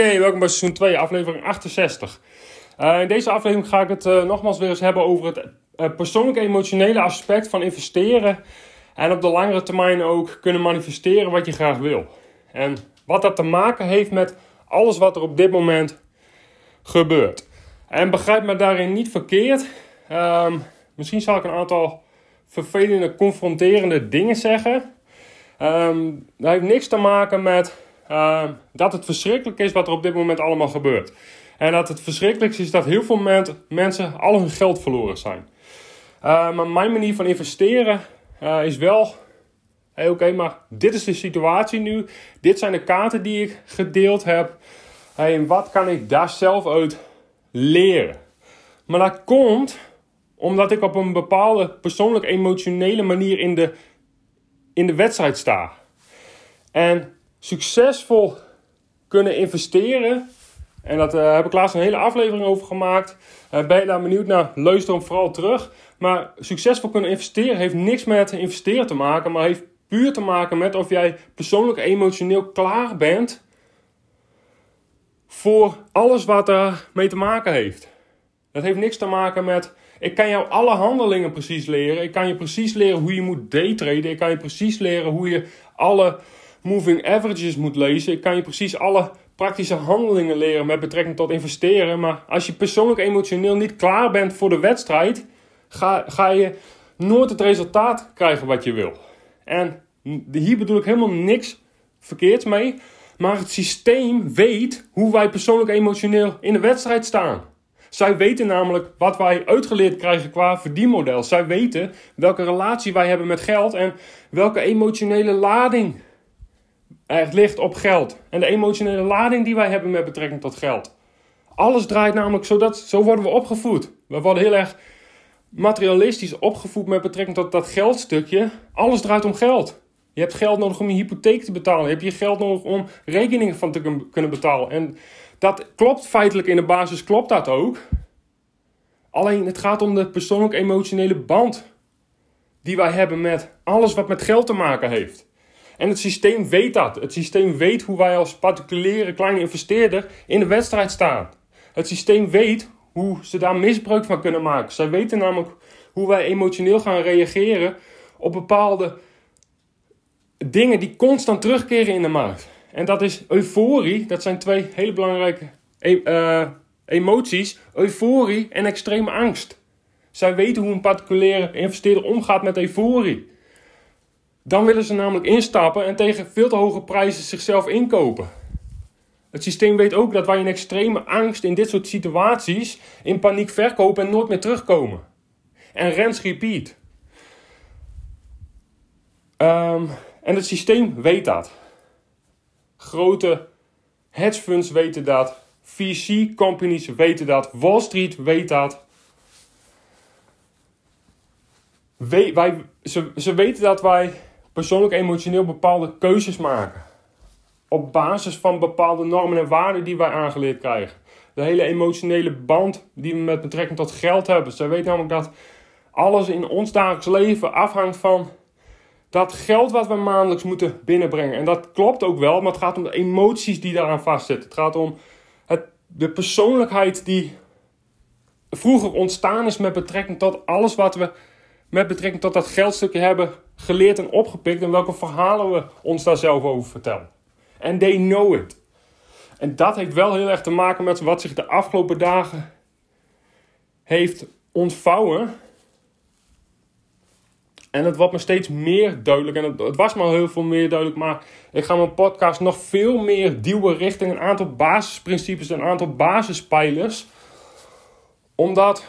Oké, welkom bij seizoen 2, aflevering 68. Uh, in deze aflevering ga ik het uh, nogmaals weer eens hebben over het uh, persoonlijke emotionele aspect van investeren. En op de langere termijn ook kunnen manifesteren wat je graag wil. En wat dat te maken heeft met alles wat er op dit moment gebeurt. En begrijp me daarin niet verkeerd. Um, misschien zal ik een aantal vervelende, confronterende dingen zeggen. Um, dat heeft niks te maken met uh, dat het verschrikkelijk is wat er op dit moment allemaal gebeurt. En dat het verschrikkelijkste is dat heel veel mensen al hun geld verloren zijn. Uh, maar mijn manier van investeren uh, is wel. Hey, Oké, maar dit is de situatie nu. Dit zijn de kaarten die ik gedeeld heb. Hey, en wat kan ik daar zelf uit leren? Maar dat komt omdat ik op een bepaalde persoonlijk emotionele manier in de, in de wedstrijd sta. En succesvol kunnen investeren. En dat uh, heb ik laatst een hele aflevering over gemaakt. Uh, ben je daar benieuwd naar? Luister hem vooral terug. Maar succesvol kunnen investeren heeft niks met investeren te maken, maar heeft puur te maken met of jij persoonlijk emotioneel klaar bent voor alles wat er mee te maken heeft. Dat heeft niks te maken met. Ik kan jou alle handelingen precies leren. Ik kan je precies leren hoe je moet daytraden. Ik kan je precies leren hoe je alle moving averages moet lezen. Ik kan je precies alle praktische handelingen leren met betrekking tot investeren. Maar als je persoonlijk emotioneel niet klaar bent voor de wedstrijd, ga, ga je nooit het resultaat krijgen wat je wil. En hier bedoel ik helemaal niks verkeerds mee. Maar het systeem weet hoe wij persoonlijk emotioneel in de wedstrijd staan. Zij weten namelijk wat wij uitgeleerd krijgen qua verdienmodel. Zij weten welke relatie wij hebben met geld en welke emotionele lading er ligt op geld. En de emotionele lading die wij hebben met betrekking tot geld. Alles draait namelijk zodat, zo worden we opgevoed. We worden heel erg materialistisch opgevoed met betrekking tot dat geldstukje. Alles draait om geld. Je hebt geld nodig om je hypotheek te betalen. Je hebt je geld nodig om rekeningen van te kunnen betalen. En dat klopt feitelijk in de basis, klopt dat ook. Alleen het gaat om de persoonlijk emotionele band die wij hebben met alles wat met geld te maken heeft. En het systeem weet dat. Het systeem weet hoe wij als particuliere kleine investeerder in de wedstrijd staan. Het systeem weet hoe ze daar misbruik van kunnen maken. Zij weten namelijk hoe wij emotioneel gaan reageren op bepaalde dingen die constant terugkeren in de markt. En dat is euforie. Dat zijn twee hele belangrijke uh, emoties. Euforie en extreme angst. Zij weten hoe een particuliere investeerder omgaat met euforie. Dan willen ze namelijk instappen en tegen veel te hoge prijzen zichzelf inkopen. Het systeem weet ook dat wij in extreme angst in dit soort situaties in paniek verkopen en nooit meer terugkomen. En rents repeat. Um, en het systeem weet dat. Grote hedge funds weten dat. VC companies weten dat. Wall Street weet dat. Wij, ze weten dat wij persoonlijk emotioneel bepaalde keuzes maken. Op basis van bepaalde normen en waarden die wij aangeleerd krijgen. De hele emotionele band die we met betrekking tot geld hebben. Zij weten namelijk dat alles in ons dagelijks leven afhangt van dat geld wat we maandelijks moeten binnenbrengen. En dat klopt ook wel, maar het gaat om de emoties die daaraan vastzitten. Het gaat om het, de persoonlijkheid die vroeger ontstaan is met betrekking tot alles wat we met betrekking tot dat geldstukje hebben geleerd en opgepikt en welke verhalen we ons daar zelf over vertellen. En they know it. En dat heeft wel heel erg te maken met wat zich de afgelopen dagen heeft ontvouwen. En het wordt me steeds meer duidelijk. En het, was me al heel veel meer duidelijk. Maar ik ga mijn podcast nog veel meer duwen richting een aantal basisprincipes. Een aantal basispijlers. Omdat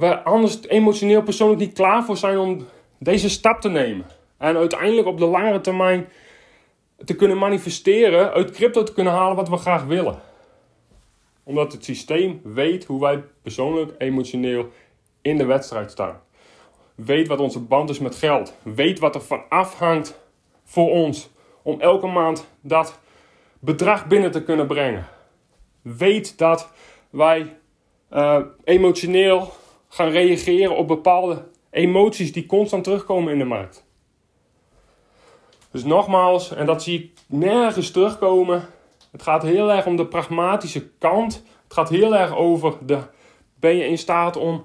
we anders emotioneel persoonlijk niet klaar voor zijn om deze stap te nemen. En uiteindelijk op de langere termijn te kunnen manifesteren, uit crypto te kunnen halen wat we graag willen. Omdat het systeem weet hoe wij persoonlijk, emotioneel in de wedstrijd staan. Weet wat onze band is met geld. Weet wat er van afhangt voor ons om elke maand dat bedrag binnen te kunnen brengen. Weet dat wij uh, emotioneel gaan reageren op bepaalde emoties die constant terugkomen in de markt. Dus nogmaals, en dat zie ik nergens terugkomen. Het gaat heel erg om de pragmatische kant. Het gaat heel erg over de. Ben je in staat om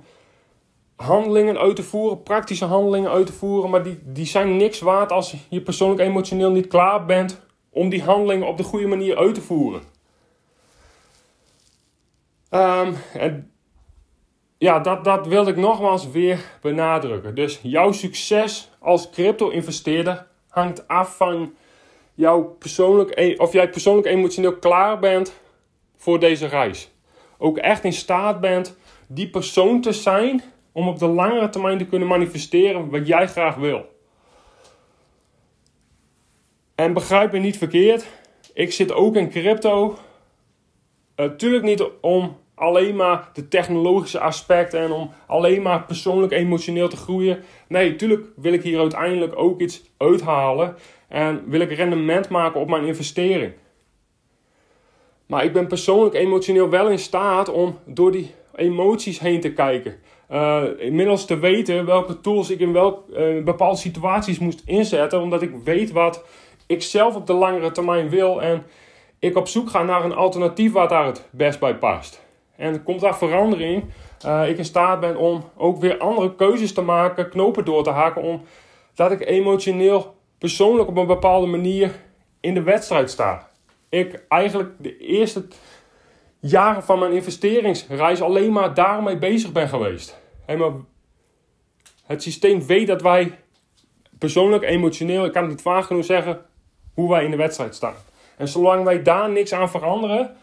handelingen uit te voeren, praktische handelingen uit te voeren, maar die, die zijn niks waard als je persoonlijk emotioneel niet klaar bent om die handelingen op de goede manier uit te voeren. Um, en ja, dat, dat wilde ik nogmaals weer benadrukken. Dus jouw succes als crypto-investeerder hangt af van jouw persoonlijk, e- of jij persoonlijk emotioneel klaar bent voor deze reis. Ook echt in staat bent die persoon te zijn om op de langere termijn te kunnen manifesteren wat jij graag wil. En begrijp me niet verkeerd, ik zit ook in crypto. Natuurlijk niet om alleen maar de technologische aspecten en om alleen maar persoonlijk emotioneel te groeien. Nee, natuurlijk wil ik hier uiteindelijk ook iets uithalen en wil ik rendement maken op mijn investering. Maar ik ben persoonlijk emotioneel wel in staat om door die emoties heen te kijken. Uh, inmiddels te weten welke tools ik in welke uh, bepaalde situaties moest inzetten, omdat ik weet wat ik zelf op de langere termijn wil en ik op zoek ga naar een alternatief waar daar het best bij past. En komt daar verandering, uh, ik in staat ben om ook weer andere keuzes te maken, knopen door te haken, omdat ik emotioneel, persoonlijk op een bepaalde manier in de wedstrijd sta. Ik eigenlijk de eerste jaren van mijn investeringsreis alleen maar daarmee bezig ben geweest. het systeem weet dat wij persoonlijk, emotioneel, ik kan het niet vaak genoeg zeggen, hoe wij in de wedstrijd staan. En zolang wij daar niks aan veranderen,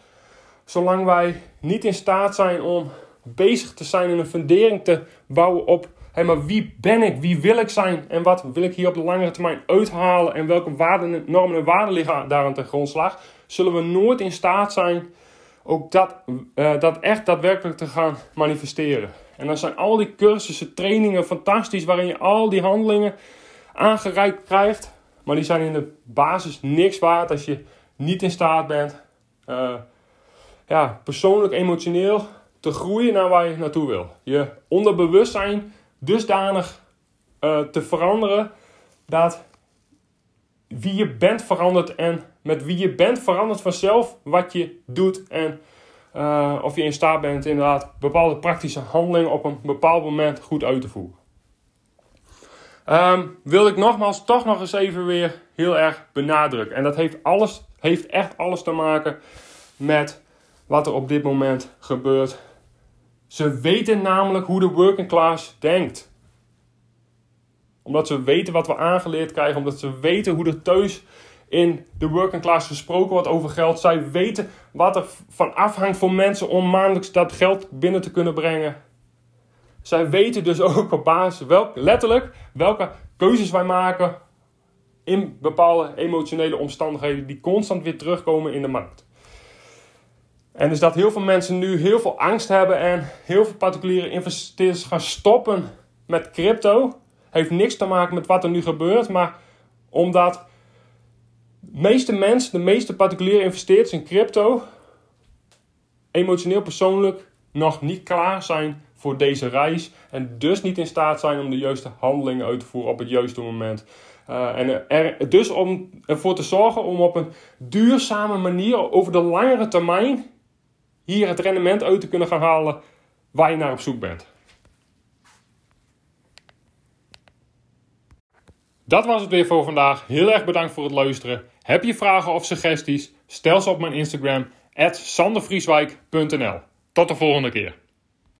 zolang wij niet in staat zijn om bezig te zijn en een fundering te bouwen op hey, maar wie ben ik, wie wil ik zijn en wat wil ik hier op de langere termijn uithalen en welke waarden, normen en waarden liggen daar aan ten grondslag, zullen we nooit in staat zijn ook dat, uh, dat echt daadwerkelijk te gaan manifesteren. En dan zijn al die cursussen, trainingen fantastisch, waarin je al die handelingen aangereikt krijgt. Maar die zijn in de basis niks waard als je niet in staat bent uh, ja, persoonlijk, emotioneel te groeien naar waar je naartoe wil. Je onderbewustzijn dusdanig uh, te veranderen dat wie je bent verandert en met wie je bent verandert vanzelf wat je doet en uh, of je in staat bent inderdaad bepaalde praktische handelingen op een bepaald moment goed uit te voeren. Um, wil ik nogmaals toch nog eens even weer heel erg benadrukken. En dat heeft, alles, heeft echt alles te maken met wat er op dit moment gebeurt. Ze weten namelijk hoe de working class denkt. Omdat ze weten wat we aangeleerd krijgen, omdat ze weten hoe er thuis in de working class gesproken wordt over geld. Zij weten wat er van afhangt voor mensen om maandelijks dat geld binnen te kunnen brengen. Zij weten dus ook op basis, welk, letterlijk, welke keuzes wij maken in bepaalde emotionele omstandigheden die constant weer terugkomen in de markt. En dus dat heel veel mensen nu heel veel angst hebben en heel veel particuliere investeerders gaan stoppen met crypto. Heeft niks te maken met wat er nu gebeurt, maar omdat de meeste mensen, de meeste particuliere investeerders in crypto, emotioneel persoonlijk nog niet klaar zijn voor deze reis. En dus niet in staat zijn om de juiste handelingen uit te voeren op het juiste moment. Uh, en er, dus om ervoor te zorgen om op een duurzame manier over de langere termijn hier het rendement uit te kunnen gaan halen waar je naar op zoek bent. Dat was het weer voor vandaag. Heel erg bedankt voor het luisteren. Heb je vragen of suggesties? Stel ze op mijn Instagram, sandervrieswijk.nl. Tot de volgende keer.